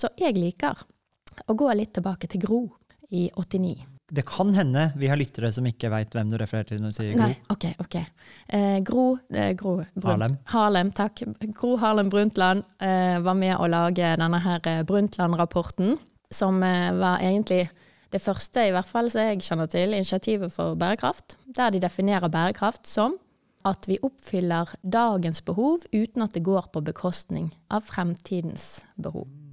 Så jeg liker å gå litt tilbake til Gro i 89. Det kan hende vi har lyttere som ikke veit hvem du refererer til når du sier Gro. Nei, ok, ok. Eh, Gro, eh, Gro Harlem. Harlem, takk. Gro Harlem Brundtland eh, var med å lage denne her eh, Brundtland-rapporten, som eh, var egentlig det første, i hvert fall som jeg kjenner til, initiativet for bærekraft, der de definerer bærekraft som at vi oppfyller dagens behov uten at det går på bekostning av fremtidens behov,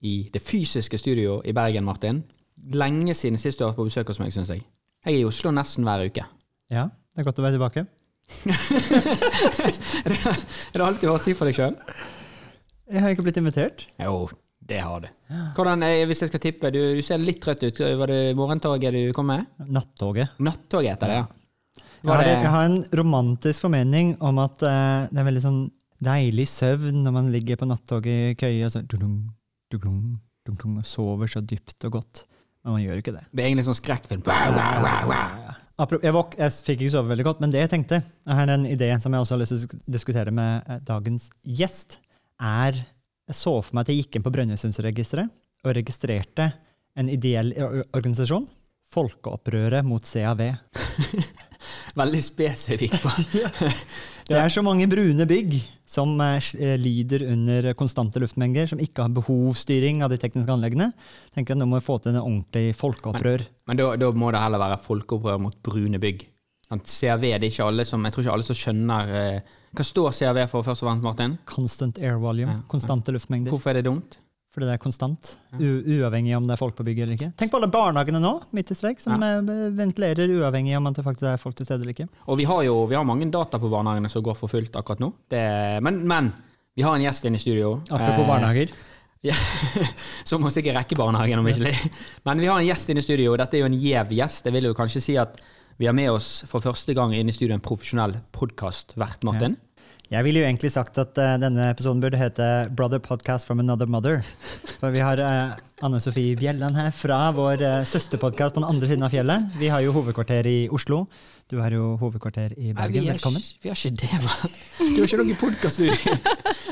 i det fysiske studio i Bergen, Martin. Lenge siden sist du har vært på besøk hos meg, syns jeg. Jeg er i Oslo nesten hver uke. Ja, det er godt å være tilbake. Er det alt du har å si for deg sjøl? Jeg har ikke blitt invitert. Jo, det har du. Hvordan, eh, Hvis jeg skal tippe, du, du ser litt trøtt ut. Var det morgentoget du kom med? Nattoget. Nattoget heter det, ja. Jeg har, jeg har en romantisk formening om at uh, det er veldig sånn deilig søvn når man ligger på nattoget i køye og så dudung, dum, dum, og sover så dypt og godt. Men man gjør jo ikke det. det er egentlig sånn skrekkfilm. Jeg, jeg fikk ikke sove veldig godt, men det jeg tenkte Jeg har en idé som jeg også har lyst til å diskutere med eh, dagens gjest. Er Jeg så for meg at jeg gikk inn på Brønnøysundregisteret og registrerte en ideell organisasjon. Folkeopprøret mot CAV. Veldig spesifikk. på. Det er så mange brune bygg som eh, eh, lider under konstante luftmengder, som ikke har behovsstyring av de tekniske anleggene. Tenker at Nå må vi få til en ordentlig folkeopprør. Men da, da må det heller være folkeopprør mot brune bygg. CRV, det er ikke alle som, Jeg tror ikke alle som skjønner eh, Hva står CRV for, først og fremst, Martin? Constant air volume. Ja. Konstante luftmengder. Hvorfor er det dumt? Fordi det er konstant. Uavhengig om det er folk på bygget eller ikke. Tenk på alle barnehagene nå, midt i streik, som ja. ventilerer uavhengig om det faktisk er folk til stede eller ikke. Og vi har jo vi har mange data på barnehagene som går for fullt akkurat nå. Det, men, men vi har en gjest inne i studio. Apropos Eh, barnehager. Ja, som må sikkert rekke barnehagen om ikke. Men vi har en gjest inne i studio, og dette er jo en gjev gjest. Jeg vil jo kanskje si at vi har med oss for første gang inne i studio en profesjonell podkastvert, Martin. Jeg ville jo egentlig sagt at uh, denne episoden burde hete 'Brother Podcast from Another Mother'. For vi har uh, Anne Sofie Bjelland her fra vår uh, søsterpodkast på den andre siden av fjellet. Vi har jo hovedkvarter i Oslo. Du har jo hovedkvarter i Nei, Bergen. vi Velkommen. ikke- Vi har ikke det, hva? Du har ikke noen podkaststudio.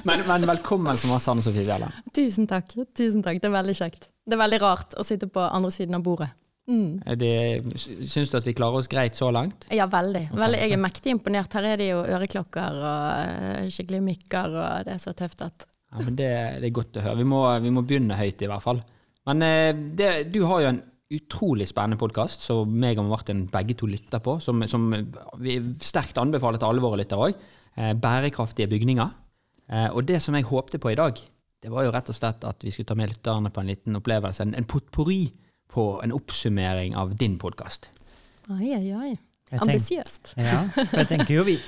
Men, men velkommen som oss, Anne Sofie Bjelland. Tusen takk. Tusen takk. Det er veldig kjekt. Det er veldig rart å sitte på andre siden av bordet. Mm. Det- Syns du at vi klarer oss greit så langt? Ja, veldig. veldig. Jeg er mektig imponert. Her er det jo øreklokker og eh, skikkelig mikker, og det er så tøft at Ja, men det, det er godt å høre. Vi må, vi må begynne høyt, i hvert fall. Men eh, det, du har jo en utrolig spennende podkast som meg og Martin begge to lytter på, som, som vi sterkt anbefaler til alle våre lyttere òg. Eh, bærekraftige bygninger. Eh, og det som jeg håpte på i dag, det var jo rett og slett at vi skulle ta med lytterne på en liten opplevelse, en, en potpourri på en oppsummering av din podkast. Oi, oi, oi. Ambisiøst. Ja, for jeg tenker jo vi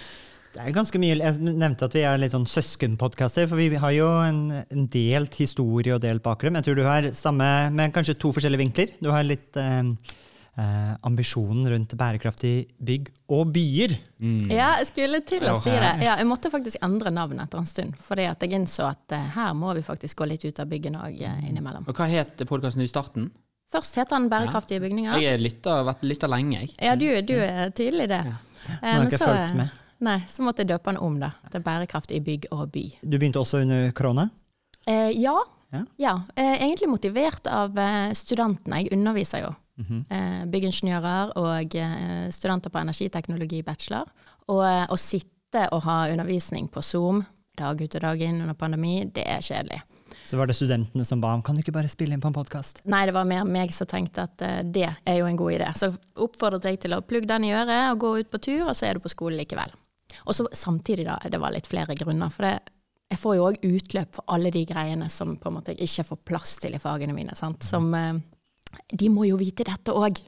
det er ganske mye, Jeg nevnte at vi er litt sånn søskenpodkaster, for vi har jo en, en delt historie og delt bakgrunn. Jeg tror du har samme, med kanskje to forskjellige vinkler. Du har litt eh, eh, ambisjonen rundt bærekraftig bygg og byer. Ja, jeg skulle til å si det. Ja, jeg måtte faktisk endre navnet etter en stund, fordi at jeg innså at eh, her må vi faktisk gå litt ut av byggene òg innimellom. Og hva het podkasten i starten? Først heter den Bærekraftige bygninger. Jeg har lytter, vært lytta lenge, jeg. Ja, du, du er tydelig i det. Ja. Nå har men ikke jeg så, fulgt med. Nei, så måtte jeg døpe den om, da. Til Bærekraftig bygg og by. Du begynte også under korona. Eh, ja. Ja. ja. Eh, egentlig motivert av eh, studentene. Jeg underviser jo. Mm -hmm. byggingeniører og eh, studenter på energiteknologi bachelor. Og eh, å sitte og ha undervisning på Zoom dag ut og dag inn under pandemi, det er kjedelig. Så var det studentene som ba om kan du ikke bare spille inn på en podkast. Nei, det var mer meg som tenkte at uh, det er jo en god idé. Så oppfordret jeg til å plugge den i øret og gå ut på tur, og så er du på skolen likevel. Og så samtidig, da, det var litt flere grunner. For det, jeg får jo òg utløp for alle de greiene som på en måte jeg ikke får plass til i fagene mine. Sant? Som eh, De må jo vite dette òg.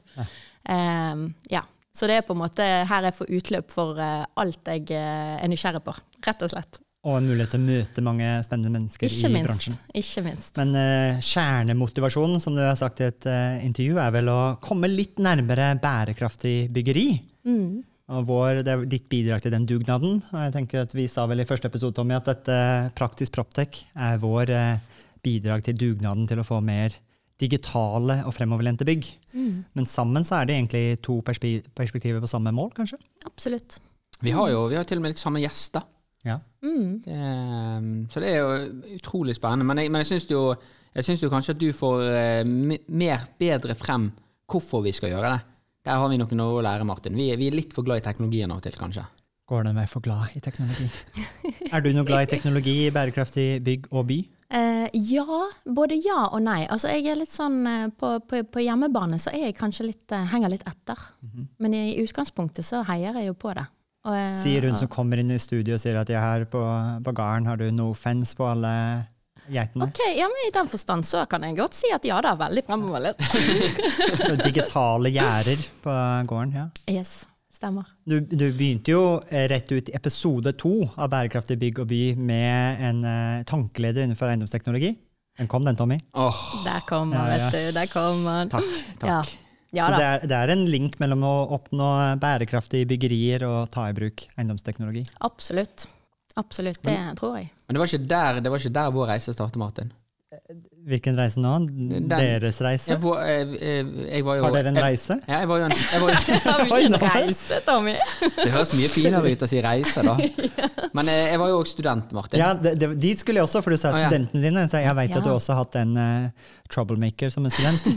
ja. Så det er på en måte her jeg får utløp for alt jeg er nysgjerrig på, rett og slett. Og en mulighet til å møte mange spennende mennesker Ikke i minst. bransjen. Ikke minst. Men uh, kjernemotivasjonen, som du har sagt i et uh, intervju, er vel å komme litt nærmere bærekraftig byggeri. Mm. Og vår, det er ditt bidrag til den dugnaden. Og jeg tenker at Vi sa vel i første episode Tommy, at dette Praktisk Proptech er vår uh, bidrag til dugnaden til å få mer digitale og fremoverlente bygg. Mm. Men sammen så er det egentlig to perspektiver på samme mål, kanskje? Absolutt. Vi har jo vi har til og med litt samme gjester. Ja. Mm. Det, ehm, så det er jo utrolig spennende. Men jeg, men jeg syns jo, jeg syns jo kanskje at du får eh, mer bedre frem hvorfor vi skal gjøre det. Der har vi noe å lære, Martin. Vi, vi er litt for glad i teknologien av og til, kanskje. Går det meg for glad i teknologi? er du noe glad i teknologi i bærekraftig bygg og by? Uh, ja, både ja og nei. Altså, jeg er litt sånn uh, på, på, på hjemmebane så er jeg kanskje litt, uh, henger litt etter. Mhm. Men i utgangspunktet så heier jeg jo på det. Og, eh, Sier hun som kommer inn i studio og sier at jeg her på, på gården har du no offence på alle geitene. Ok, ja, men I den forstand så kan jeg godt si at ja det er veldig fremoverlent. Digitale gjerder på gården. ja. yes, stemmer. Du, du begynte jo eh, rett ut i episode to av Bærekraftig bygg og by med en uh, tankeleder innenfor eiendomsteknologi. Den kom, den, Tommy. Oh. Der kom han, Ja, ja. vet du. Der kom han. takk. takk. Ja, ja Så det er, det er en link mellom å oppnå bærekraftige byggerier og ta i bruk eiendomsteknologi. Absolutt. Absolutt, det tror jeg. Men det var, ikke der, det var ikke der vår reise startet, Martin. Hvilken reise nå? Deres reise? Jeg, var- jeg, jeg, jeg var jo Har dere en jeg- reise? Ja, jeg var jo en, jeg var, jo, en reise, Tommy? det høres mye finere ut å si reise, da. Men eh, jeg var jo også student, Martin. Ja, det, det, dit skulle jeg også, for du sa studentene dine. Så jeg vet Ja. at du også har hatt en uh, troublemaker som en student.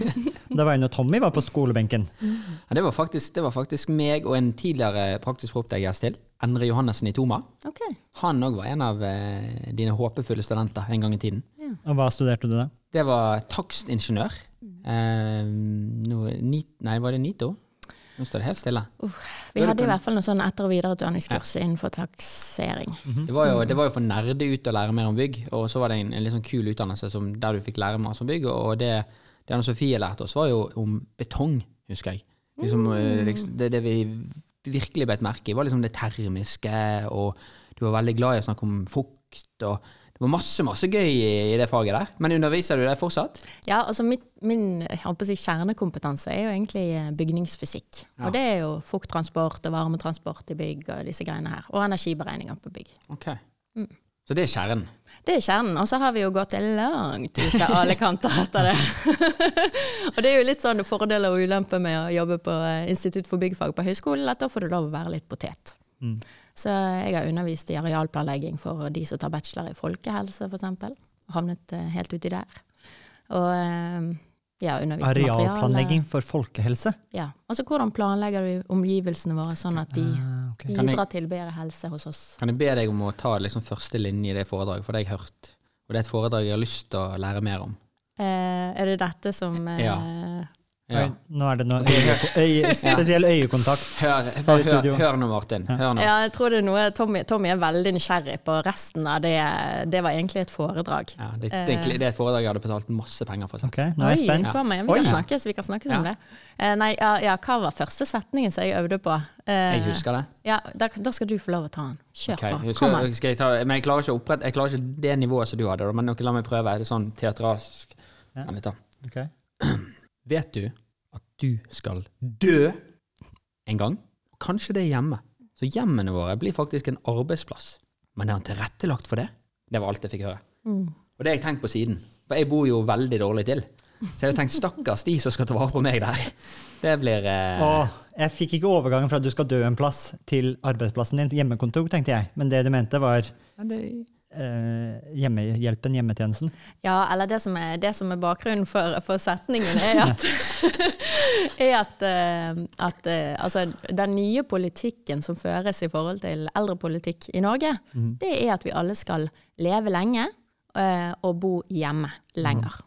det var jo når Tommy var på skolebenken. Ja, det, var faktisk, det var faktisk meg og en tidligere praktisk proptech-gjest til, Endre Johannessen i Toma. Okay. Han òg var en av uh, dine håpefulle studenter en gang i tiden. Og hva studerte du da? Det var takstingeniør. Eh, noe, ni, nei, var det NITO? Nå står det helt stille. Vi hadde i hvert fall noe sånn etter- og videreutdanningskurs innenfor taksering. Det var, jo, det var jo for nerder ut å lære mer om bygg, og så var det en, en litt sånn kul utdannelse som, der du fikk lære mer om bygg. Og det, det Anne Sofie lærte oss, var jo om betong, husker jeg. Liksom, mm. liksom, det, det vi virkelig beit merke i, var liksom det termiske, og du var veldig glad i å snakke om fukt. og Det var masse masse gøy i, i det faget der. Men underviser du det fortsatt? Ja, altså mitt, min si, kjernekompetanse er jo egentlig eh, bygningsfysikk. Ja. Og det er jo fukttransport og varmetransport i bygg og disse greiene her. Og energiberegninger på bygg. Ok. Så det er kjernen. Det er kjernen. Og så har vi jo gått langt ut av alle kanter etter det. og det er jo litt sånn fordeler og ulemper med å jobbe på eh, Institutt for byggfag på høyskolen, at da får du lov å være litt potet. Mm. Så jeg har undervist i arealplanlegging for de som tar bachelor i folkehelse, f.eks. Havnet eh, helt uti der. Og eh, ja, undervist materiale. Arealplanlegging for folkehelse. Ja. Altså hvordan planlegger du omgivelsene våre sånn at de Ah, okay. bidrar jeg- til bedre helse hos oss? Kan jeg be deg om å ta liksom første linje i det foredraget, for det har jeg hørt. Og det er et foredrag jeg har lyst til å lære mer om. Eh, er det dette som eh, Ja. Ja. Nå er det noe øye, spesiell øyekontakt. Hør, hør, hør, hør nå, Martin. Hør nå. Ja, jeg tror det er noe Tommy, Tommy er veldig nysgjerrig på resten av det. Det var egentlig et foredrag. Ja, det, det, er det er et foredrag jeg hadde betalt masse penger for. Okay, nå er jeg spent. Oi, vi kan snakkes, vi kan snakkes om det. Eh, nei, ja, ja, hva var første setningen som jeg øvde på? Eh, Jeg husker det. Ja, da, da skal du få lov å ta den. Kjør okay. på. Kom skal, an. jeg ta, men jeg klarer ikke å Jeg klarer ikke det nivået som du hadde, men la meg prøve. Det er sånn teatralsk. Ja. Vet du du skal dø en gang? Kanskje det er hjemme. Så hjemmene våre blir faktisk en arbeidsplass. Men er han tilrettelagt for det? Det var alt jeg fikk høre. Mm. Og det har jeg tenkt på siden. For jeg bor jo veldig dårlig til. Så jeg har tenkt stakkars de som skal ta vare på meg der. Det blir eh, Åh, jeg fikk ikke overgangen fra at du skal dø en plass, til arbeidsplassen din, hjemmekontor, tenkte jeg. Men det du mente, var ja, det, hjemmehjelpen, hjemmetjenesten. Ja, eller det som er, det som er bakgrunnen for, for setningen, er at, er at, eh, at eh, altså, den nye politikken som føres i forhold til eldrepolitikk i Norge, det er at vi alle skal leve lenge eh, og bo hjemme lenger.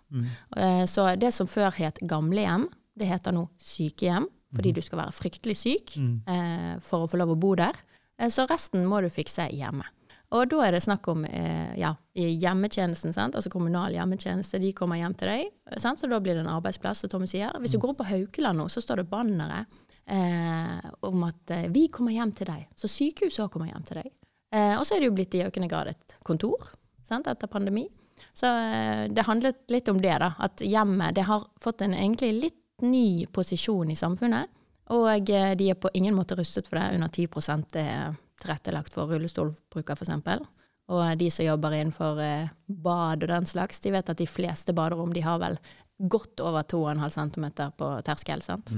Eh, Så det som før het gamlehjem, det heter nå sykehjem, fordi du skal være fryktelig syk eh, for å få lov å bo der. Eh, Så resten må du fikse hjemme. Og da er det snakk om eh, ja, hjemmetjenesten, sant? altså kommunal hjemmetjeneste. De kommer hjem til deg, sant? så da blir det en arbeidsplass, som Tommy sier. Hvis du går opp på Haukeland nå, så står det bannere eh, om at eh, vi kommer hjem til deg. Så sykehuset òg kommer hjem til deg. Eh, og så er det jo blitt i økende grad et kontor sant, etter pandemi. Så eh, det handlet litt om det, da. At hjemmet det har fått en egentlig litt ny posisjon i samfunnet. Og eh, de er på ingen måte rustet for det. Under 10 er tilrettelagt for rullestolbrukere, f.eks. Og de som jobber innenfor eh, bad og den slags, de vet at de fleste baderom de har vel godt over 2,5 cm på terskel. sant?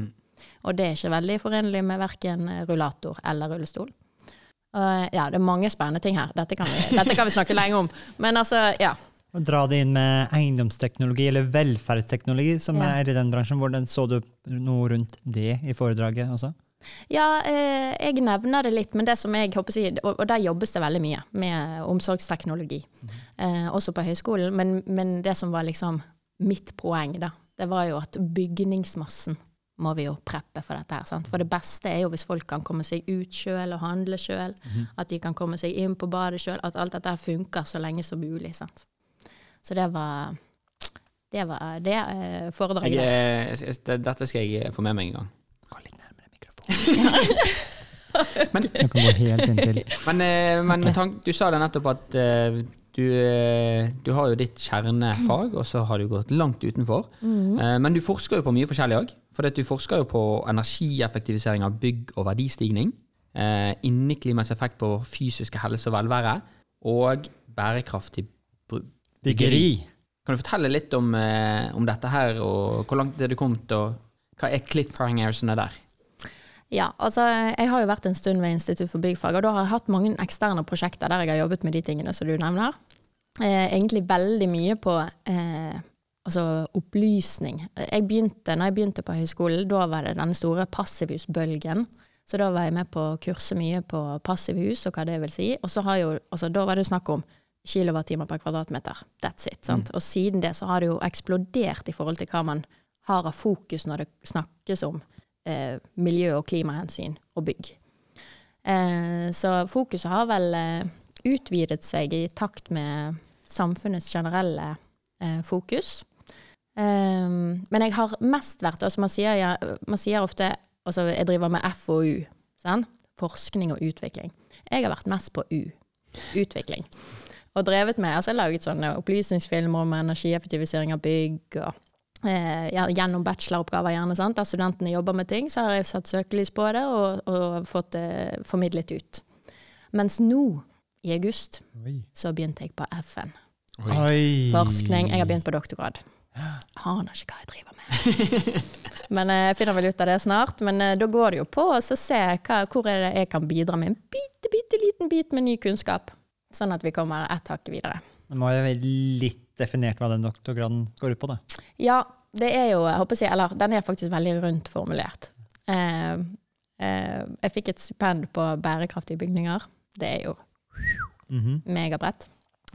Og det er ikke veldig forenlig med verken rullator eller rullestol. Og, ja, det er mange spennende ting her. Dette kan vi, dette kan vi snakke lenge om. Men altså, ja. Å dra det inn med eiendomsteknologi eller velferdsteknologi, som Ja. er i den bransjen. Hvordan så du noe rundt det i foredraget også? Ja, eh, jeg nevner det litt, men det som jeg håper å si, og, og der jobbes det veldig mye med omsorgsteknologi, eh, også på høyskolen. Men, men det som var liksom mitt poeng, da, det var jo at bygningsmassen må vi jo preppe for dette her. Sant? For det beste er jo hvis folk kan komme seg ut sjøl og handle sjøl, at de kan komme seg inn på badet sjøl, at alt dette her funker så lenge som mulig. Sant? Så det var det var det eh, foredraget. Jeg, eh, jeg- jeg- dette skal jeg få med meg en gang. Gå litt nærmere mikrofonen. Men, men, eh, men tank, du sa det nettopp at uh, du, eh, du har jo ditt kjernefag, og så har du gått langt utenfor. Eh, Men du forsker jo på mye forskjellig òg. For du forsker jo på energieffektivisering av bygg og verdistigning. Uh, Inneklimats effekt på fysiske helse og velvære. Og bærekraftig bru- Byggeri. Kan du fortelle litt om, om dette her, og hvor langt er du kommet, og hva er cliffhangersene der? Ja, altså jeg har jo vært en stund ved Institutt for byggfag, og da har jeg hatt mange eksterne prosjekter der jeg har jobbet med de tingene som du nevner. Eh, egentlig veldig mye på eh, altså opplysning. Jeg begynte, når jeg begynte på høyskolen, da var det den store passivhusbølgen. Så da var jeg med på å kurse mye på passivhus og hva det vil si. Og så har jo, altså da var det snakk om kilowattimer per kvadratmeter. That's it. sant? Og siden det så har det jo eksplodert i forhold til hva man har av fokus når det snakkes om eh, miljø- og klimahensyn og bygg. Eh, så fokuset har vel eh, utvidet seg i takt med samfunnets generelle eh, fokus. Eh, men jeg har mest vært altså man, sier, man sier ofte altså jeg driver med FoU, sant? forskning og utvikling. Jeg har vært mest på U, utvikling. Og drevet med, altså jeg har laget sånne opplysningsfilmer om energieffektivisering av bygg og ja, gjennom bacheloroppgaver gjerne, sant? der studentene jobber med ting, så har jeg satt søkelys på det og, og fått det formidlet ut. Mens nå, i august, Oi. så begynte jeg på FN. Oi. Forskning. Jeg har begynt på doktorgrad. Aner ikke hva jeg driver med. Men eh, jeg finner vel ut av det snart. Men eh, da går det jo på å så se hva, hvor er det jeg kan bidra med en bitte, bitte liten bit med ny kunnskap. Sånn at vi kommer ett hakk videre. Det må jo være litt definert hva den doktorgraden går ut på, da. Ja, det er jo, jeg håper å si, eller den er faktisk veldig rundt formulert. Eh, eh, jeg fikk et stipend på bærekraftige bygninger. Det er jo Mhm. megabredt.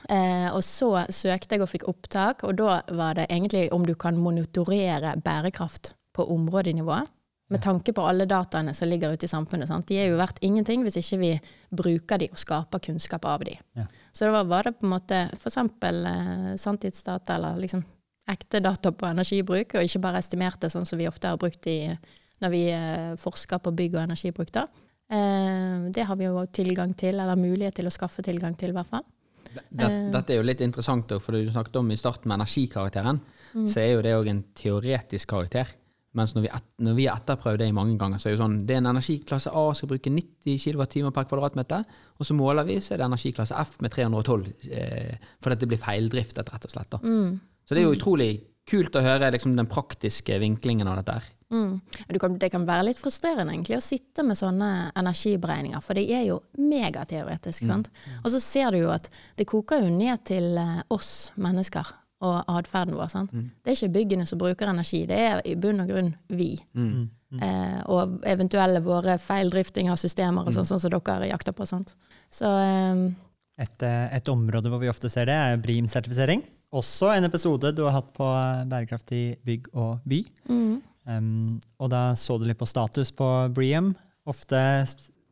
Eh, og så søkte jeg og fikk opptak, og da var det egentlig om du kan monitorere bærekraft på områdenivå. Med tanke på alle dataene som ligger ute i samfunnet. Sant? De er jo verdt ingenting hvis ikke vi bruker de og skaper kunnskap av de. Ja. Så da var det på en måte f.eks. Eh, sanntidsdata, eller liksom ekte data på energibruk, og ikke bare estimerte sånn som vi ofte har brukt i, når vi eh, forsker på bygg og energibruk. da. Eh, det har vi jo tilgang til, eller mulighet til å skaffe tilgang til, i hvert fall. Dette, dette er jo litt interessant, for du snakket om i starten med energikarakteren. Så er jo det òg en teoretisk karakter. Mens når vi, et, når vi har etterprøvd det i mange ganger, så er det jo sånn det er en energiklasse A skal bruke 90 kWt per kvadratmeter, og så måler vi, så er det energiklasse F med 312, eh, fordi det blir feildriftet, rett og slett. da. Så det er jo utrolig kult å høre liksom, den praktiske vinklingen av dette her. Mm. Kan, det kan være litt frustrerende egentlig å sitte med sånne energiberegninger, for det er jo megateoretisk. sant? Og så ser du jo at det koker jo ned til eh, oss mennesker og atferden vår. sant? Det er ikke byggene som bruker energi, det er i bunn og grunn vi. Eh, og eventuelle våre feildrifting av systemer og sånn, sånn som dere jakter på. sant? Så eh, Et, eh, et område hvor vi ofte ser det, er BREAM-sertifisering. Også en episode du har hatt på bærekraftig bygg og by. Um, og da så du litt på status på BREAM. Ofte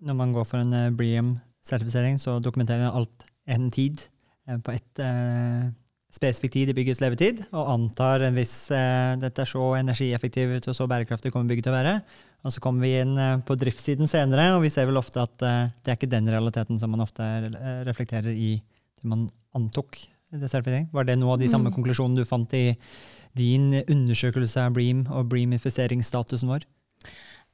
når man går for en eh, BREAM-sertifisering, så dokumenterer man alt en tid eh, på ett eh, spesifikk tid i byggets levetid, og antar en viss eh, dette er så energieffektivt og så bærekraftig kommer bygget til å være. Og så kommer vi inn eh, på driftssiden senere, og vi ser vel ofte at eh, det er ikke den realiteten som man ofte eh, reflekterer i det man antok. det. Var det noe av de samme Mm. konklusjonene du fant i din undersøkelse av Bream og Bream-infiseringsstatusen vår?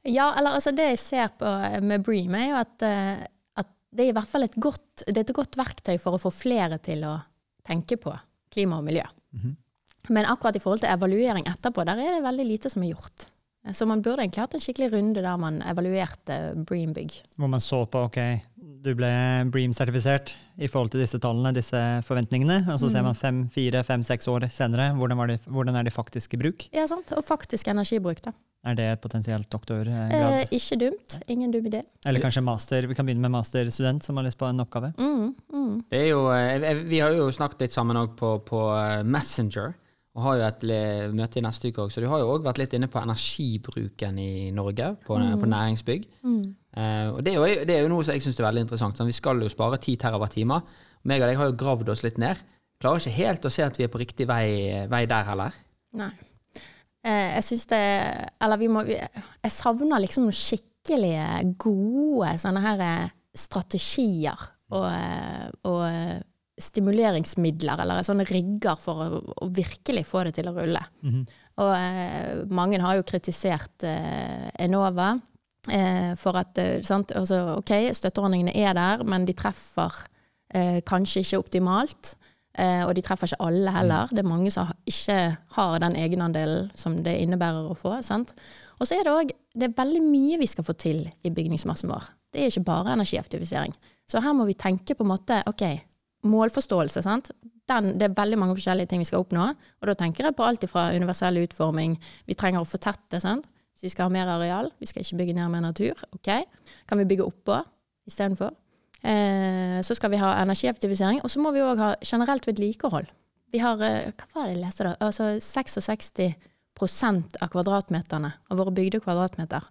Ja, eller altså det jeg ser på med Bream, er jo at, eh, at det er i hvert fall et godt, det er et godt verktøy for å få flere til å tenke på klima og miljø. Mhm. Men akkurat i forhold til evaluering etterpå, der er det veldig lite som er gjort. Så man burde egentlig hatt en skikkelig runde der man evaluerte Bream-bygg. Hvor man så på ok, du ble Bream-sertifisert i forhold til disse tallene, disse forventningene, og så ser man fem, fire, fem, seks år senere, hvordan, var de, hvordan er de faktisk i bruk? Ja, sant? Og faktisk energibruk, da. Er det potensielt doktorgrad? Eh, ikke dumt. Ingen dum idé. Eller kanskje master? Vi kan begynne med masterstudent som har lyst på en oppgave. Mm, mm. Det er jo, eh, vi har jo snakket litt sammen på, på eh, Messenger, og har jo et møte i neste uke òg. Så du har jo òg vært litt inne på energibruken i Norge, på, på næringsbygg. Eh, og det er, jo, det er jo noe som jeg syns er veldig interessant. Sånn, vi skal jo spare 10 TWh. Meg og deg har jo gravd oss litt ned. Klarer ikke helt å se at vi er på riktig vei, vei der heller. Nei. Eh, jeg syns det Eller vi må Jeg savner liksom noen skikkelige, gode sånne her eh, strategier og, eh, og stimuleringsmidler, eller sånne rigger for å, å virkelig få det til å rulle. Og eh, mange har jo kritisert eh, Enova eh, for at sant, altså, OK, støtteordningene er der, men de treffer kanskje ikke optimalt. Eh, og de treffer ikke alle heller. Det er mange som ikke har den egenandelen som det innebærer å få. sant? Og så er det òg det er veldig mye vi skal få til i bygningsmassen vår. Det er ikke bare energieffektivisering. Så her må vi tenke på en måte OK, målforståelse. sant? Den, det er veldig mange forskjellige ting vi skal oppnå. Og da tenker jeg på alt fra universell utforming, vi trenger å fortette. sant? Så vi skal ha mer areal, vi skal ikke bygge ned mer natur. ok? Kan vi bygge oppå istedenfor? Eh, så skal vi ha energieffektivisering, og så må vi òg ha generelt vedlikehold. Vi har eh, hva var det jeg leste da? Altså 66% av kvadratmeterne av våre bygde kvadratmeter,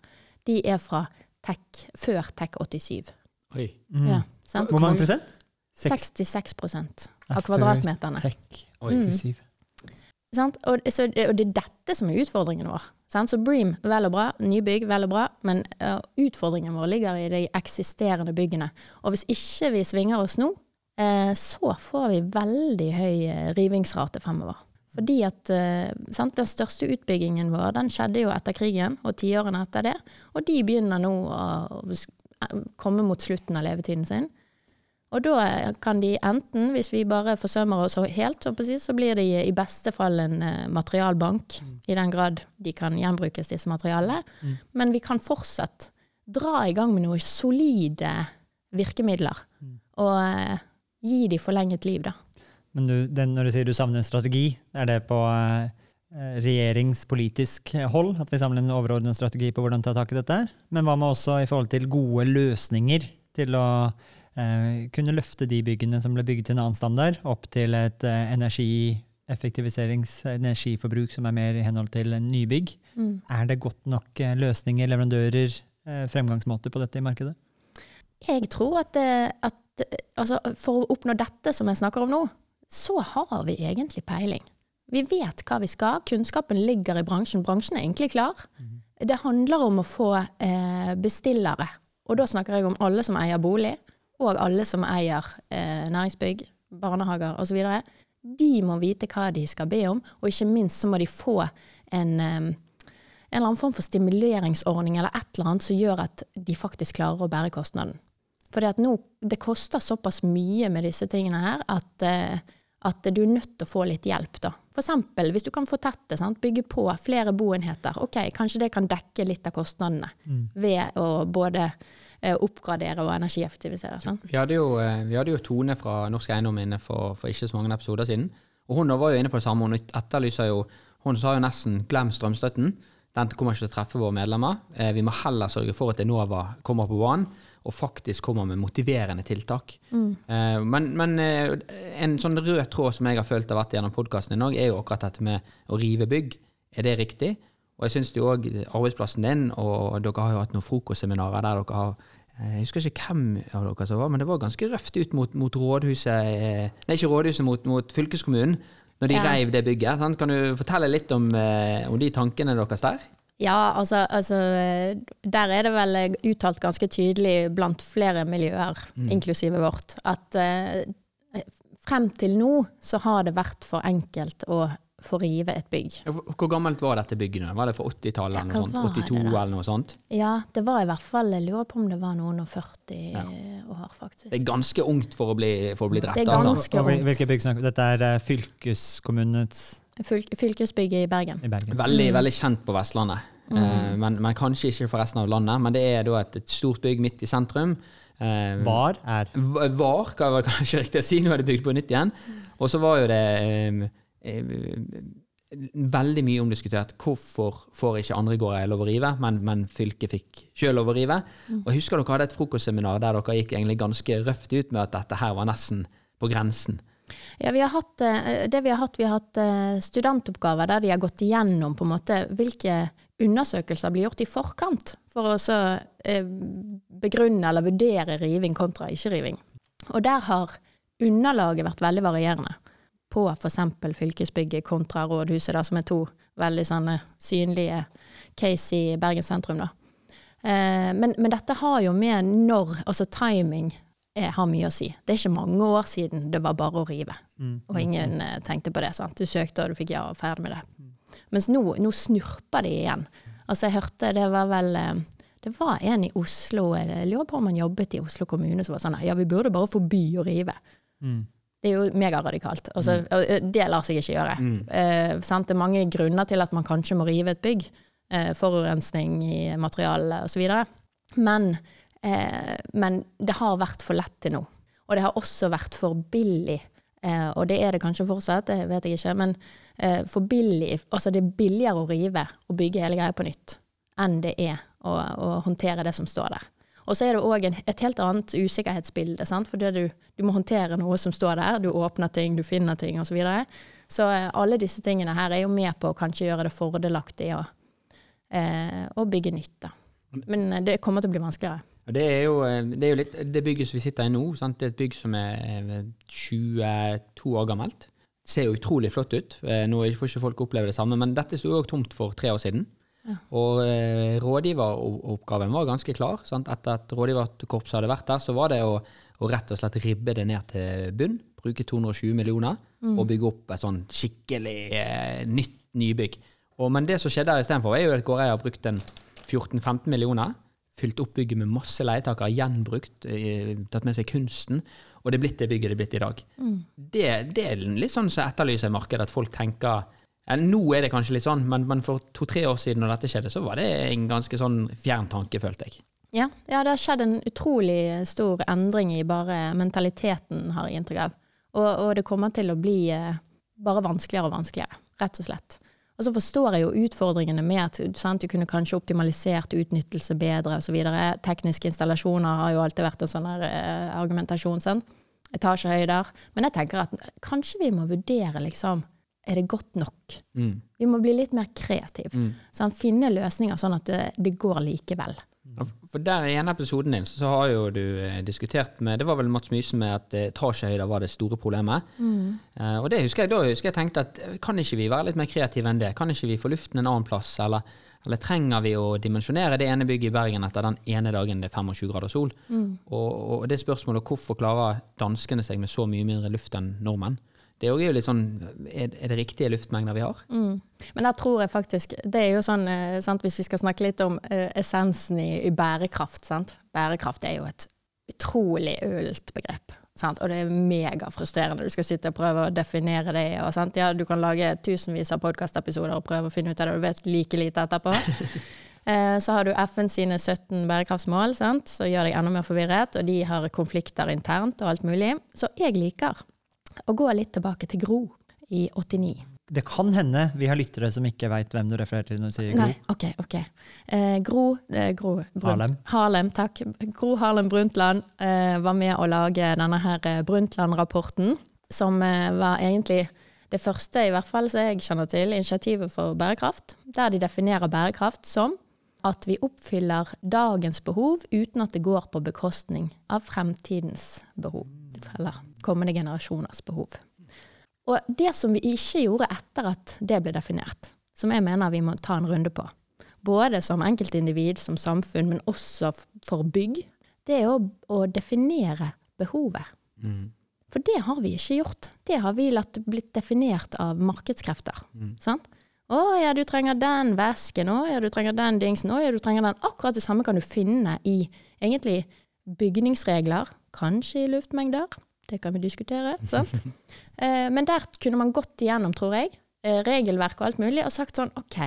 de er fra tech, før Tech 87. Oi. Ja, sant? Hvor mange prosent? 66 Ja, av kvadratmeterne. Tech Oi. 87. Sant? Og, så, og det er dette som er utfordringen vår. Så Bream, vel og bra. Nybygg, vel og bra. Men uh, utfordringen vår ligger i de eksisterende byggene. Og hvis ikke vi svinger oss nå, eh, så får vi veldig høy eh, rivingsrate fremover. Fordi at eh, sant? Den største utbyggingen vår den skjedde jo etter krigen og tiårene etter det. Og de begynner nå å komme mot slutten av levetiden sin. Og da kan de enten, hvis vi bare forsømmer oss helt, så, blir de i beste fall en materialbank, materialbank, i den grad de kan gjenbrukes, disse materialene. Men vi kan fortsatt dra i gang med noen solide virkemidler, og eh, gi de forlenget liv, da. Men du, den, når du sier du savner en strategi, er det på eh, regjeringspolitisk hold? At vi samler en overordnet strategi på hvordan ta tak i dette? Men hva med også i forhold til gode løsninger til å eh, kunne løfte de byggene som ble bygget til en annen standard, opp til et eh, energieffektiviserings energiforbruk som er mer i henhold til en nybygg? Er det godt nok eh, løsninger, leverandører, eh, fremgangsmåter på dette i markedet? Jeg tror at, at altså, for å oppnå dette som jeg snakker om nå, så har vi egentlig peiling. Vi vet hva vi skal, kunnskapen ligger i bransjen. Bransjen er egentlig klar. Det handler om å få eh, bestillere, og da snakker jeg om alle som eier bolig, og alle som eier eh, næringsbygg, barnehager osv. De må vite hva de skal be om, og ikke minst så må de få en eh, en eller annen form for stimuleringsordning eller et eller annet som gjør at de faktisk klarer å bære kostnaden. For det koster såpass mye med disse tingene her at, eh, at du er nødt til å få litt hjelp. da. Eksempel hvis du kan fortette, sant? bygge på flere boenheter. Ok, Kanskje det kan dekke litt av kostnadene ved å både oppgradere og energieffektivisere. Sant? Vi hadde, jo, eh, vi hadde jo Tone fra Norsk Eiendom inne for, for ikke så mange episoder siden. Og hun var jo inne på det samme. Hun etterlyser jo Hun sa jo nesten 'glem strømstøtten'. Den kommer ikke til å treffe våre medlemmer. Eh, vi må heller sørge for at Enova kommer på banen og faktisk kommer med motiverende tiltak. Eh, men men eh, en sånn rød tråd som jeg har følt har vært gjennom podkasten i dag, er jo akkurat dette med å rive bygg. Er det riktig? Og jeg syns jo òg arbeidsplassen din, og dere har jo hatt noen frokostseminarer der dere har eh, jeg husker ikke hvem av dere som var, men det var ganske røft ut mot, mot rådhuset eh, Nei, ikke rådhuset, mot, mot fylkeskommunen. når de Ja. reiv det bygget. Sant? Kan du fortelle litt om, eh, om de tankene deres der? Ja, altså, altså Der er det vel uttalt ganske tydelig blant flere miljøer, inklusive vårt, at eh, frem til nå så har det vært for enkelt å få rive et bygg. Hvor gammelt var dette bygget? Var det fra 80-tallet eller noe sånt? 82 eller noe sånt? Ja, det var i hvert fall Jeg lurer på om det var noen og 40 år, faktisk. Det er ganske ungt for å bli, for å bli drept. Det er ganske altså. hvil- ungt. Hvilke bygg snakker vi Dette er eh, fylkeskommunens Fylk, fylkesbygget i Bergen. i Bergen. Veldig, veldig kjent på Vestlandet. Mm. Eh, men, men kanskje ikke for resten av landet. Men det er da et, et stort bygg midt i sentrum. Eh, Var er Var, hva jeg kanskje riktig å si, nå er det bygd på nytt igjen. Og så var jo det veldig mye omdiskutert hvorfor får ikke andre gårder lov å rive, men, men fylket fikk sjøl lov å rive. Og husker dere hadde et frokostseminar der dere gikk egentlig ganske røft ut med at dette her var nesten på grensen. Ja, vi har hatt, eh, det vi har hatt, vi har hatt eh, studentoppgaver der de har gått igjennom på en måte hvilke undersøkelser blir gjort i forkant for å så eh, begrunne eller vurdere riving kontra ikke-riving. Og der har underlaget vært veldig varierende på f.eks. fylkesbygget kontra rådhuset, da, som er to veldig sånne synlige case i Bergen sentrum. Da. Eh, men, men dette har jo med når, altså timing, er, har mye å si. Det er ikke mange år siden det var bare å rive. Og ingen eh, tenkte på det. sant? Du søkte, og du fikk ja, og ferdig med det. Mens nå, nå snurper de igjen. Altså, jeg hørte det var vel eh, Det var en i Oslo, jeg lurer på om han jobbet i Oslo kommune, som var sånn Ja, vi burde bare forby å rive. Det er jo megaradikalt. Altså, eh, Det lar seg ikke gjøre. Eh, sant? Det er mange grunner til at man kanskje må rive et bygg. Eh, forurensning i materialet osv. Men, eh, men det har vært for lett til nå. Og det har også vært for billig. Eh, og det er det kanskje fortsatt, det vet jeg ikke. Men eh, for billig Altså det er billigere å rive og bygge hele greia på nytt enn det er å, å håndtere det som står der. Og så er det òg et helt annet usikkerhetsbilde. Sant? For det du, du må håndtere noe som står der. Du åpner ting, du finner ting osv. Så, videre. så eh, alle disse tingene her er jo med på å kanskje gjøre det fordelaktig å, eh, bygge nytt. Da. Men eh, det kommer til å bli vanskeligere. Det er jo, eh, det, litt, det bygget som vi sitter i nå, sant? det er et bygg som er eh, 22 år gammelt. Ser jo utrolig flott ut. Nå får ikke folk oppleve det samme, men dette sto jo tomt for tre år siden. Og eh, rådgiveroppgaven var ganske klar. Sant? Etter at rådgiverkorpset hadde vært der, så var det å, å rett og slett ribbe det ned til bunn. Bruke 220 millioner og bygge opp et sånn skikkelig eh, nytt nybygg. Og, men det som skjedde her istedenfor, er jo at gårdeier har brukt en 14-15 millioner. Fylt opp bygget med masse leietakere, gjenbrukt, eh, tatt med seg kunsten. Og det er blitt det bygget det er blitt i dag. Det, det er litt sånn som etterlyser markedet, at folk tenker ja, Nå er det kanskje litt sånn, men, men for to-tre år siden når dette skjedde, så var det en ganske sånn fjern tanke, følte jeg. Ja, ja, det har skjedd en utrolig stor endring i bare mentaliteten, har jeg inntrykk av. Og, og det kommer til å bli eh, bare vanskeligere og vanskeligere, rett og slett. Og så forstår jeg jo utfordringene med at sant, du kunne kanskje optimalisert utnyttelse bedre osv. Tekniske installasjoner har jo alltid vært en sånn der, eh, argumentasjon. Sånn. Etasjehøyder. Men jeg tenker at kanskje vi må vurdere liksom Er det godt nok? Mm. Vi må bli litt mer kreative. Sant? Finne løsninger sånn at det, det går likevel. Ja, For der i ene episoden din så har jo du eh, diskutert med Det var vel Mats Myse med at eh, etasjehøyder var det store problemet. Eh, og det husker jeg da husker jeg tenkte at eh, kan ikke vi være litt mer kreative enn det? Kan ikke vi få luften en annen plass? Eller, eller trenger vi å dimensjonere det ene bygget i Bergen etter den ene dagen det er 25 grader sol? Og, og det spørsmålet hvorfor klarer danskene seg med så mye mindre luft enn nordmenn? Det er jo litt sånn Er, det riktige luftmengder vi har? Men der tror jeg faktisk Det er jo sånn, eh, sant, hvis vi skal snakke litt om eh, essensen i, i bærekraft. Sant? Bærekraft er jo et utrolig ølt begrep. Sant? Og det er megafrustrerende. Du skal sitte og prøve å definere det. Og, sant? Ja, du kan lage tusenvis av podkastepisoder og prøve å finne ut av det, og du vet like lite etterpå. Eh, Så har du FN sine 17 bærekraftsmål, sant? så gjør deg enda mer forvirret. Og de har konflikter internt og alt mulig. Så jeg liker å gå litt tilbake til Gro i 89. Det kan hende vi har lyttere som ikke veit hvem du refererer til når du sier Gro. Nei, ok, ok. Eh, Gro, eh, Gro Brunt- Harlem. Harlem, takk. Gro Harlem Brundtland eh, var med å lage denne her eh, Brundtland-rapporten, som eh, var egentlig det første, i hvert fall som jeg kjenner til, initiativet for bærekraft, der de definerer bærekraft som at vi oppfyller dagens behov uten at det går på bekostning av fremtidens behov, eller kommende generasjoners behov. Og det som vi ikke gjorde etter at det ble definert, som jeg mener vi må ta en runde på, både som enkeltindivid, som samfunn, men også for bygg, det er å, å definere behovet. For det har vi ikke gjort. Det har vi latt blitt definert av markedskrefter. Sant? Å ja, du trenger den vesken, å ja, du trenger den dingsen, å ja, du trenger den. Akkurat det samme kan du finne i egentlig bygningsregler, kanskje i luftmengder. Det kan vi diskutere, sant? Eh, men der kunne man gått igjennom, tror jeg, eh, regelverk og alt mulig, og sagt sånn OK.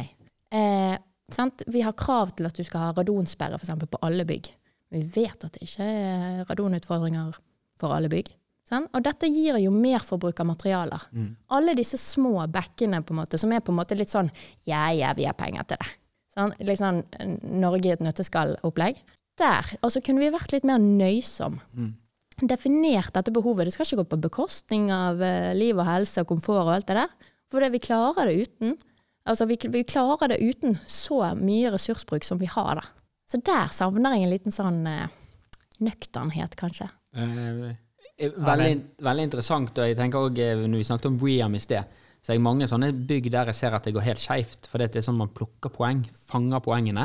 Eh, sant? Vi har krav til at du skal ha radonsperre f.eks. på alle bygg. Men vi vet at det ikke er radonutfordringer for alle bygg. Sant? Og dette gir jo merforbruk av materialer. Alle disse små bekkene på en måte, som er på en måte litt sånn ja, ja, vi har penger til det. Sånn, eh, Norge i et nøtteskall-opplegg. Der. Og så kunne vi vært litt mer nøysom. Definert dette behovet. Det skal ikke gå på bekostning av eh, liv og helse og komfort og alt det der. For det, vi klarer det uten. Altså, vi, vi klarer det uten så mye ressursbruk som vi har, da. Så der savner jeg en liten sånn eh, nøkternhet, kanskje. Eh, veldig, veldig interessant. Og jeg tenker også, eh, når vi snakket om Weam i sted, så jeg har mange sånne bygg der jeg ser at det går helt skeivt. For det er sånn man plukker poeng, fanger poengene.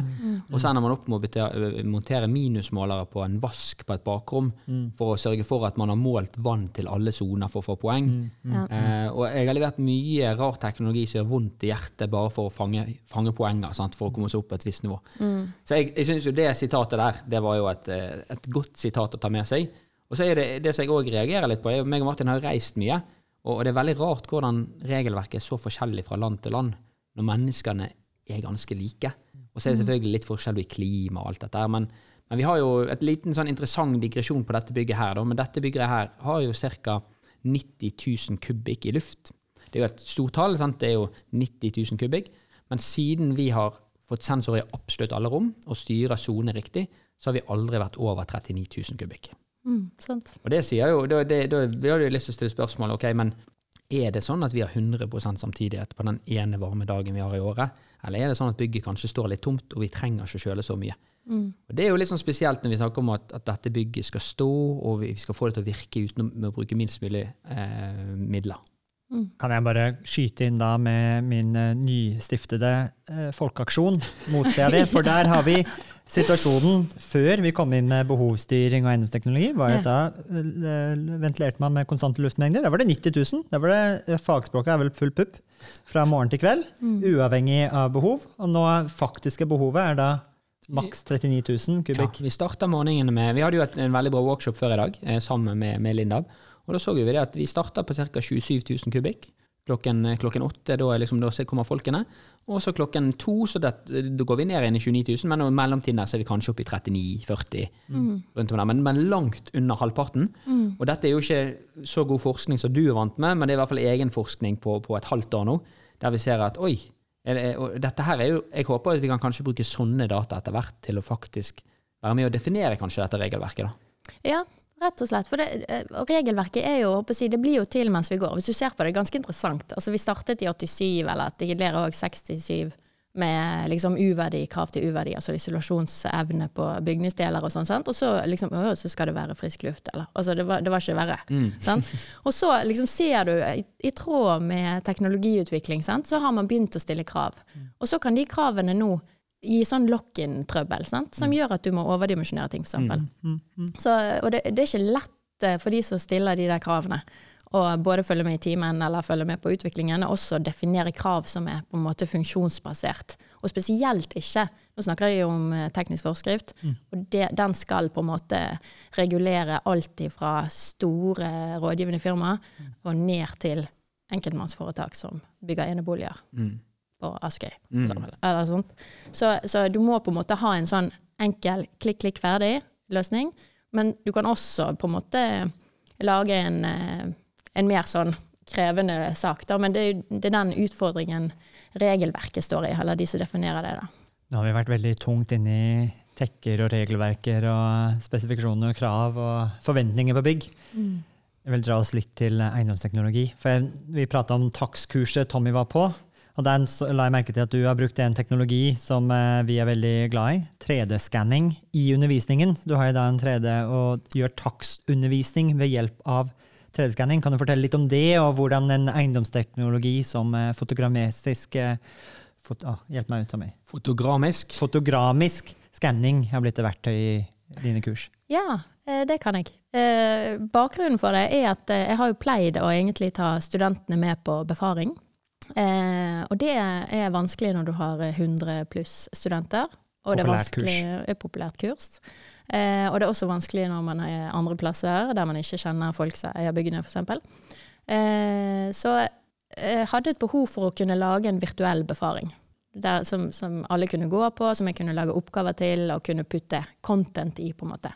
Og så ender man opp med å montere minusmålere på en vask på et bakrom for å sørge for at man har målt vann til alle soner for å få poeng. Eh, og jeg har levert mye rar teknologi som gjør vondt i hjertet bare for å fange, fange poenger, sant? for å komme seg opp på et visst nivå. Så jeg, jeg syns jo det sitatet der, det var jo et, eh, et godt sitat å ta med seg. Og så er det det som jeg òg reagerer litt på, er jo meg og Martin har reist mye. Og det er veldig rart hvordan regelverket er så forskjellig fra land til land, når menneskene er ganske like. Og så er det selvfølgelig litt forskjell i klima og alt dette her, men, men vi har jo et liten sånn interessant digresjon på dette bygget her. Da. Men dette bygget her har jo ca. 90 000 kubikk i luft. Det er jo et stort tall, sant? det er jo 90 000 kubikk. Men siden vi har fått sensorer i absolutt alle rom, og styrer soner riktig, så har vi aldri vært over 39 000 kubikk. Mm. Og det sier jo, da, det, da vi hadde jo lyst til å stille spørsmål, ok, men er det sånn at vi har 100% samtidighet på den ene varme dagen vi har i året? Eller er det sånn at bygget kanskje står litt tomt, og vi trenger ikke å kjøle så mye? Og Det er jo litt sånn spesielt når vi snakker om at, at dette bygget skal stå, og vi skal få det til å virke uten å bruke minst mulig eh, midler. Kan jeg bare skyte inn da med min eh, nystiftede eh, folkeaksjon mot CAV? For der har vi situasjonen før vi kom inn med behovsstyring og eiendomsteknologi. var at Da eh, ventilerte man med konstante luftmengder. Da var det 90 000. Da var det, eh, fagspråket er vel full pupp fra morgen til kveld, uavhengig av behov. Og nå faktiske behovet er da maks 39 000 kubikk. Ja, vi starta morgenen med Vi hadde jo et, en veldig bra workshop før i dag, eh, sammen med, med Lindab. Og da så vi det at vi starta på ca. 27 000 kubikk. Klokken, eh, klokken åtte da, liksom, da kommer folkene. Og så klokken to så det, da går vi ned igjen i 29 000, men i mellomtiden der så er vi kanskje oppe i 39-40. rundt om der, men, men langt under halvparten. Og dette er jo ikke så god forskning som du er vant med, men det er i hvert fall egen forskning på, på et halvt år nå, der vi ser at oi, det, og dette her er jo, jeg håper at vi kan kanskje bruke sånne data etter hvert til å faktisk være med og definere kanskje dette regelverket. da. Ja, rett og slett. For det, eh, regelverket er jo, håper jeg det blir jo til mens vi går. Hvis du ser på det, det er ganske interessant. Altså, vi startet i 87, eller tidligere òg 67, med liksom uverdi, krav til uverdi, altså isolasjonsevne på bygningsdeler og sånn. sant? Og så liksom, å, så skal det være frisk luft, eller? Altså, det var, det var ikke verre. Sant? Og så liksom ser du, i, i tråd med teknologiutvikling, sant? så har man begynt å stille krav. Og så kan de kravene nå gi sånn lock-in-trøbbel, som gjør at du må overdimensjonere ting, for eksempel. Så, og det, det er ikke lett eh, for de som stiller de der kravene, å både følge med i timen eller følge med på utviklingen, og også definere krav som er på en måte funksjonsbasert. Og spesielt ikke Nå snakker jeg jo om eh, teknisk forskrift, og det, den skal på en måte regulere alt fra store rådgivende firmaer og ned til enkeltmannsforetak som bygger eneboliger på Askøy. Mm. sånt. Så, så du må på en måte ha en sånn enkel klikk, klikk, ferdig-løsning. Men du kan også på en måte lage en, eh, en mer sånn krevende sak. Da. Men det, er det er den utfordringen regelverket står i, eller de som definerer det. da. Nå har vi vært veldig tungt inne i tekker og regelverker og spesifikasjoner og krav og forventninger på bygg. Jeg vil dra oss litt til eiendomsteknologi. For jeg, vi prata om takstkurset Tommy var på. Og der så la jeg merke til at du har brukt en teknologi som eh, vi er veldig glad i. 3D-skanning i undervisningen. Du har jo da en 3D og gjør takstundervisning ved hjelp av 3D-skanning. Kan du fortelle litt om det, og hvordan en eiendomsteknologi som eh, eh, fot, ah, Hjelp meg ut av meg. Fotogramisk. Fotogramisk skanning har blitt et verktøy i dine kurs. Ja, det kan jeg. Eh, Bakgrunnen for det er at jeg har jo pleid å egentlig ta studentene med på befaring. Eh, og det er vanskelig når du har 100 pluss studenter. Og det er Populært kurs. vanskelig- populært kurs. Eh, og det er også vanskelig når man er andre plasser, der man ikke kjenner folk som eier byggene, f.eks. Eh, så jeg hadde et behov for å kunne lage en virtuell befaring. Der, som, som alle kunne gå på, som jeg kunne lage oppgaver til og kunne putte content i. på en måte.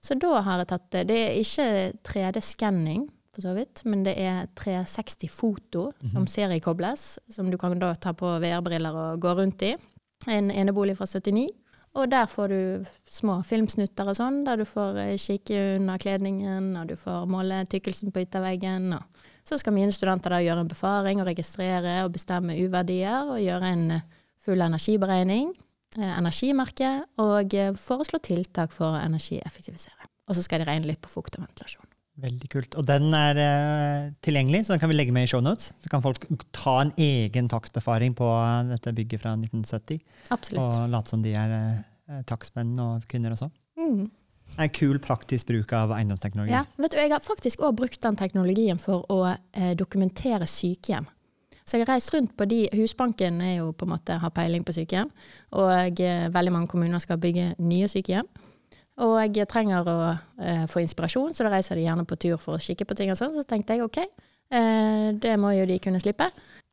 Så da har jeg tatt det. Det er ikke 3D-skanning, for så vidt, men det er 360-foto som seriekobles, som du kan da ta på VR-briller og gå rundt i. En enebolig fra 79. Og der får du små filmsnutter og sånn, der du får eh, kikke under kledningen, og du får måle tykkelsen på ytterveggen. Og så skal mine studenter da gjøre en befaring og registrere og bestemme U-verdier, og gjøre en eh, full energiberegning, eh, energimerke, og foreslå tiltak for å energieffektivisere. Og så skal de regne litt på fukt og ventilasjon. Veldig kult. Og den er uh, tilgjengelig, så den kan vi legge med i shownotes. Så kan folk ta en egen takstbefaring på dette bygget fra 1970, Absolutt. og late som de er uh, takstmenn og kvinner også. Mm. Det er en kul, praktisk bruk av eiendomsteknologi. Ja, vet du, Jeg har faktisk òg brukt den teknologien for å eh, dokumentere sykehjem. Så jeg har reist rundt på de Husbanken er jo på en måte har peiling på sykehjem, og eh, veldig mange kommuner skal bygge nye sykehjem. Og jeg trenger å eh, få inspirasjon, så da reiser de gjerne på tur for å kikke på ting. og sånn. Så tenkte jeg ok, eh, det må jo de kunne slippe.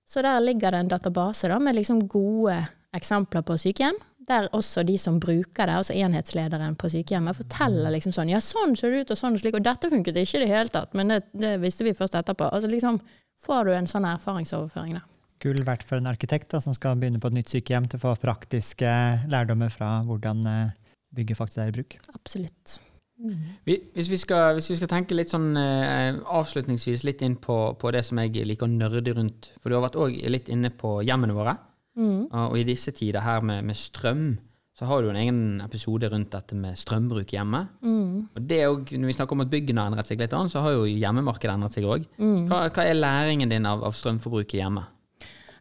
Så der ligger det en database da, med liksom gode eksempler på sykehjem. Der også de som bruker det, altså enhetslederen på sykehjemmet, forteller liksom sånn Ja, sånn ser det ut, og sånn og slik. Og dette funket ikke i det hele tatt, men det, det visste vi først etterpå. Altså liksom får du en sånn erfaringsoverføring, da. Gull verdt for en arkitekt da, som skal begynne på et nytt sykehjem, til å få praktiske lærdommer fra hvordan eh, bygget faktisk er i bruk. Absolutt. Mm. Hvis vi, skal, hvis vi skal tenke litt sånn eh, avslutningsvis litt inn på, på det som jeg liker å nerde rundt, for du har vært også litt inne på hjemmene våre, Mm. og, og i disse tider her med, med strøm, så har du en egen episode rundt dette med strømbruk hjemme. Mm. Og det jo, Når vi snakker om at byggene har endret seg litt, annet, så har jo hjemmemarkedet endret seg òg. Mm. Hva, hva er læringen din av, av strømforbruket hjemme?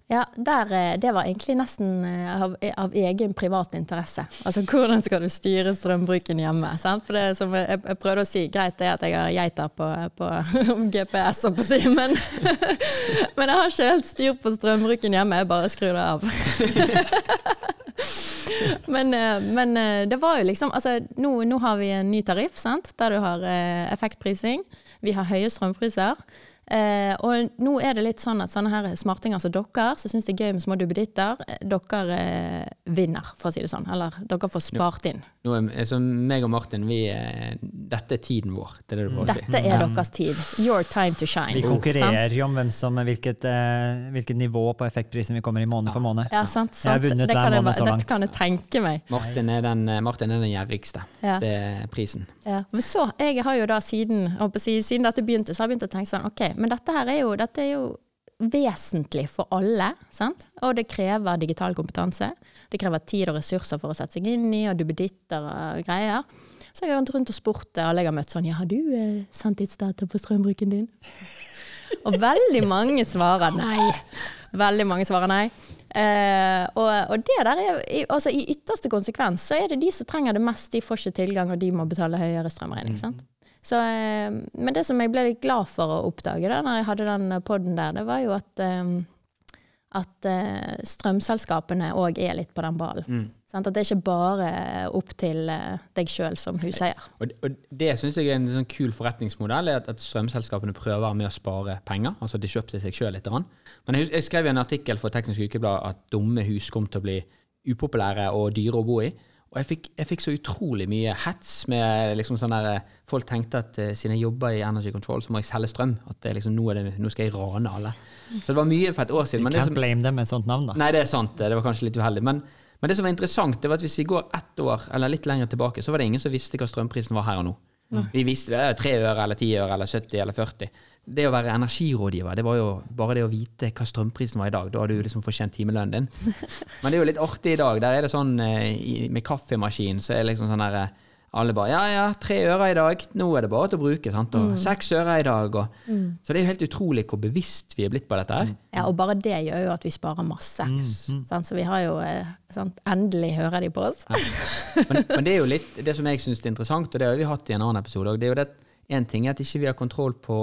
Ja, der, eh, det var egentlig nesten eh, av, av egen privat interesse. Altså hvordan skal du styre strømbruken hjemme? Sant? For det som jeg, jeg prøvde å si, greit det er at jeg har geiter på, på GPS, og på si, men, men jeg har ikke helt styr på strømbruken hjemme. Jeg bare skrur det av. Men, eh, men eh, det var jo liksom altså, nå, nå har vi en ny tariff, sant? der du har eh, effektprising. Vi har høye strømpriser. Eh, og nå er det litt sånn at sånne her smartinger som dere, som syns det er gøy med små duppeditter, eh, dere eh, vinner, for å si det sånn. Eller dere får spart inn. Nå er, så meg og Martin, vi, dette er tiden vår. Det er det du prøver å si. Dette er deres tid. Your time to shine. Vi konkurrerer jo om hvem som, hvilket, eh, hvilket nivå på effektprisen vi kommer i måned for måned. Ja, sant, Jeg har vunnet hver jeg måned så langt. Dette kan jeg tenke meg. Martin er den, eh, Martin er den gjerrigste. Ja. Det er prisen. Ja. Men så, jeg har jo da siden, siden dette begynte, så har jeg begynt å tenke sånn, ok, men dette her er jo, dette er jo vesentlig for alle, sant? Og det krever digital kompetanse. Det krever tid og ressurser for å sette seg inn i, og duppeditter og greier. Så jeg har gått rundt og spurt alle jeg har møtt sånn, ja, har du eh, sanntidsdata på strømbruken din? Og veldig mange svarer nei. Veldig mange svarer nei. Eh, og, og det der er altså, I ytterste konsekvens så er det de som trenger det mest, de får ikke tilgang, og de må betale høyere strømregning. sant? Så, eh, men det som jeg ble litt glad for å oppdage da når jeg hadde den poden der, det var jo at, eh, at eh, strømselskapene òg er litt på den ballen. Sant? At det er ikke bare opp til deg sjøl som huseier. Og, og det syns jeg er en sånn kul forretningsmodell, at, at strømselskapene prøver med å spare penger. Altså de kjøper seg sjøl litt. Men jeg, jeg skrev i en artikkel for Teknisk Ukeblad at dumme hus kom til å bli upopulære og dyre å bo i. Og jeg fikk, jeg fikk så utrolig mye hets med liksom sånn der Folk tenkte at uh, siden jeg jobber i Energy Control, så må jeg selge strøm. At det liksom, nå, er det, nå skal jeg rane alle. Så det var mye for et år siden. Du Men det som, blame dem med et sånt navn, da. Nei, det er sant. Det var kanskje litt uheldig. Men, men det som var interessant, det var at hvis vi går ett år eller litt lenger tilbake, så var det ingen som visste hva strømprisen var her og nå. Vi visste det, tre øre eller ti øre eller 70 eller 40. Det å være energirådgiver, det var jo bare det å vite hva strømprisen var i dag. Da hadde du liksom fortjent timelønnen din. Men det er jo litt artig i dag. Der er det sånn eh, med kaffemaskin, så er det liksom sånn der eh, Alle bare ja, ja, tre øre i dag, nå er det bare til å bruke. sant? Og seks øre i dag. Og, Så det er jo helt utrolig hvor bevisst vi er blitt på dette her. Ja, og bare det gjør jo at vi sparer masse. Sant? Så vi har jo eh, sant? Endelig hører de på oss. Men, men det er jo litt det som jeg syns er interessant, og det har vi hatt i en annen episode òg. Det er jo det en ting er at ikke vi har kontroll på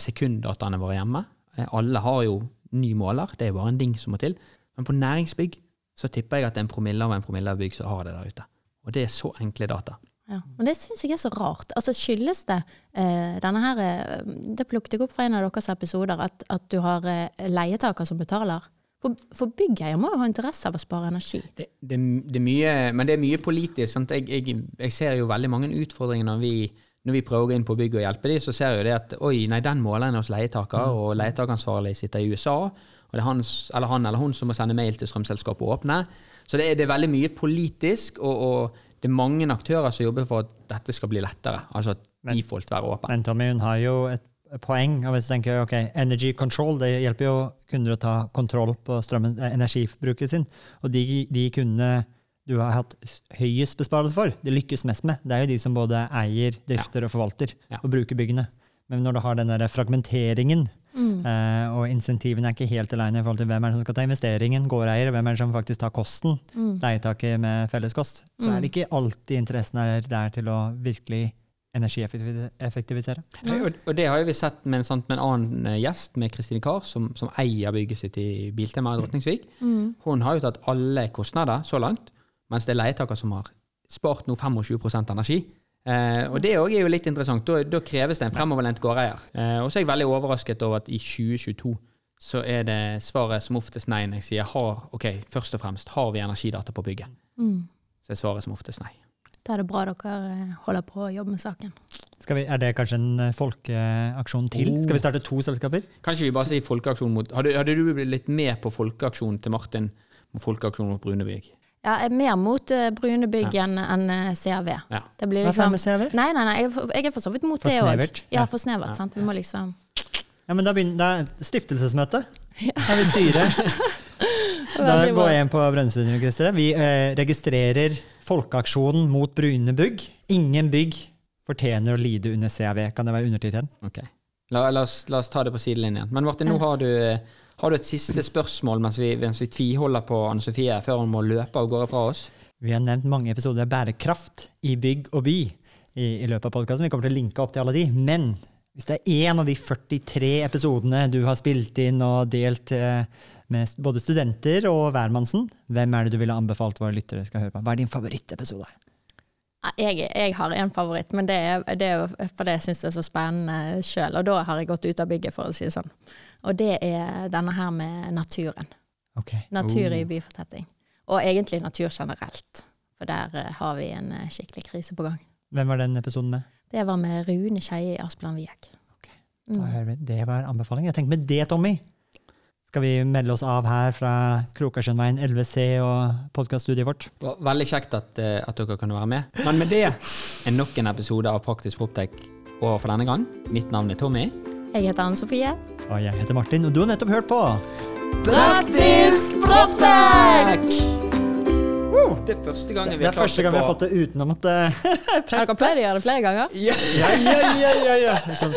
sekunddataene våre hjemme. Eh, alle har jo ny måler, det er jo bare en ding som må til. Men på næringsbygg så tipper jeg at en promille av en promille av bygg som har det der ute. Og det er så enkle data. Ja. Men det syns jeg er så rart. Altså Skyldes det eh, denne her eh, Det plukket jeg opp fra en av deres episoder, at, at du har eh, leietaker som betaler. For, for byggeier må jo ha interesse av å spare energi. Det, det, det er mye, men det er mye politisk. Jeg, jeg, jeg ser jo veldig mange utfordringer når vi, når vi prøver å gå inn på bygget og hjelpe dem, så ser jo det at oi, nei, den måleren er hos leietaker, og leietakeransvarlig sitter i USA, og det er hans, eller han eller hun som må sende mail til strømselskapet og åpne. Så det er, det er veldig mye politisk, og, og det er mange aktører som jobber for at dette skal bli lettere. Altså at default være åpen. Men Tommy, hun har jo et poeng. og hvis du tenker, ok, Energy control det hjelper jo kunder å ta kontroll på strømmen, eh, energibruket sin. Og de, de kundene du har hatt høyest besparelse for, det lykkes mest med. Det er jo de som både eier, drifter og forvalter Ja. og bruker byggene. Men når du har den der fragmenteringen, Mm. eh, og insentivene er ikke helt aleine i forhold til hvem er det som skal ta investeringen, gårdeier, hvem er det som faktisk tar kosten, Mm. leietaket med felleskost, så er det ikke alltid interessen er der til å virkelig energieffektivisere. Og, og det har vi sett med en, sant, med en annen eh, gjest, med Kristine Kahr, som, som eier bygget sitt i Biltema i Drotningsvik. Mm. Hun har jo tatt alle kostnader så langt, mens det er leietaker som har spart nå 25% energi. Eh, og det òg er jo litt interessant. Da, da kreves det en fremoverlent gårdeier. Eh, og så er jeg veldig overrasket over at i 2022 så er det svaret som oftest nei når jeg sier har, ok, først og fremst har vi energidata på bygget. Mm. Så er svaret som oftest nei. Da er det bra dere eh, holder på å jobbe med saken. Skal vi, er det kanskje en eh, folkeaksjon til? Oh. Skal vi starte to selskaper? Kanskje vi bare sier folkeaksjon mot Hadde, hadde du blitt litt med på folkeaksjonen til Martin folkeaksjon mot Brunebygg? Ja, jeg er mer mot uh, brune bygg enn enn, uh, CRV. Ja. Det blir Hva liksom med CRV? Nei, nei, nei, jeg er for, jeg er for så vidt mot For det òg. snevert? Ja, Ja. for snevert. sant? Vi må liksom Ja, men da begynner det er stiftelsesmøte. Da vil styret. Da Veldig bra. går jeg inn på Brønnøysundregisteret. Vi eh, registrerer folkeaksjonen mot brune bygg. Ingen bygg fortjener å lide under CAV. Kan det være undertittelen? Ok. La, la, oss, la oss ta det på sidelinjen. Men Martin, nå har du, har du et siste spørsmål mens vi, mens vi tviholder på Anne Sofie før hun må løpe av gårde fra oss. Vi har nevnt mange episoder av bærekraft i bygg og by i, i løpet av podkasten. Vi kommer til å linke opp til alle de. Men hvis det er en av de 43 episodene du har spilt inn og delt eh, med både studenter og hvermannsen, hvem er det du ville anbefalt våre lyttere skal høre på? Hva er din favorittepisode? Jeg, jeg har en favoritt, men det er, det er fordi jeg syns det er så spennende sjøl. Og da har jeg gått ut av bygget, for å si det sånn. Og det er denne her med naturen. Okay. Natur i Oh. byfortetting. Og egentlig natur generelt. For der eh, har vi en eh, skikkelig krise på gang. Hvem var den episoden med? Det var med Rune Skeie i Asplan Viek. Da hører vi. Det var anbefaling. Jeg tenker med det, Tommy, skal vi melde oss av her fra Krokarsjønveien 11C og podkaststudiet vårt. Veldig kjekt at, eh, at dere kunne være med. Men med det er nok en episode av Praktisk Proptek over for denne gang. Mitt navn er Tommy. Jeg heter Anne Sofie. Og jeg heter Martin, og du har nettopp hørt på Praktisk Proptek! Det er første gangen vi Det har er første gang vi har fått det uten å måtte Har dere pleid å gjøre det flere ganger? Ja, ja, ja, ja, ja. Sånn.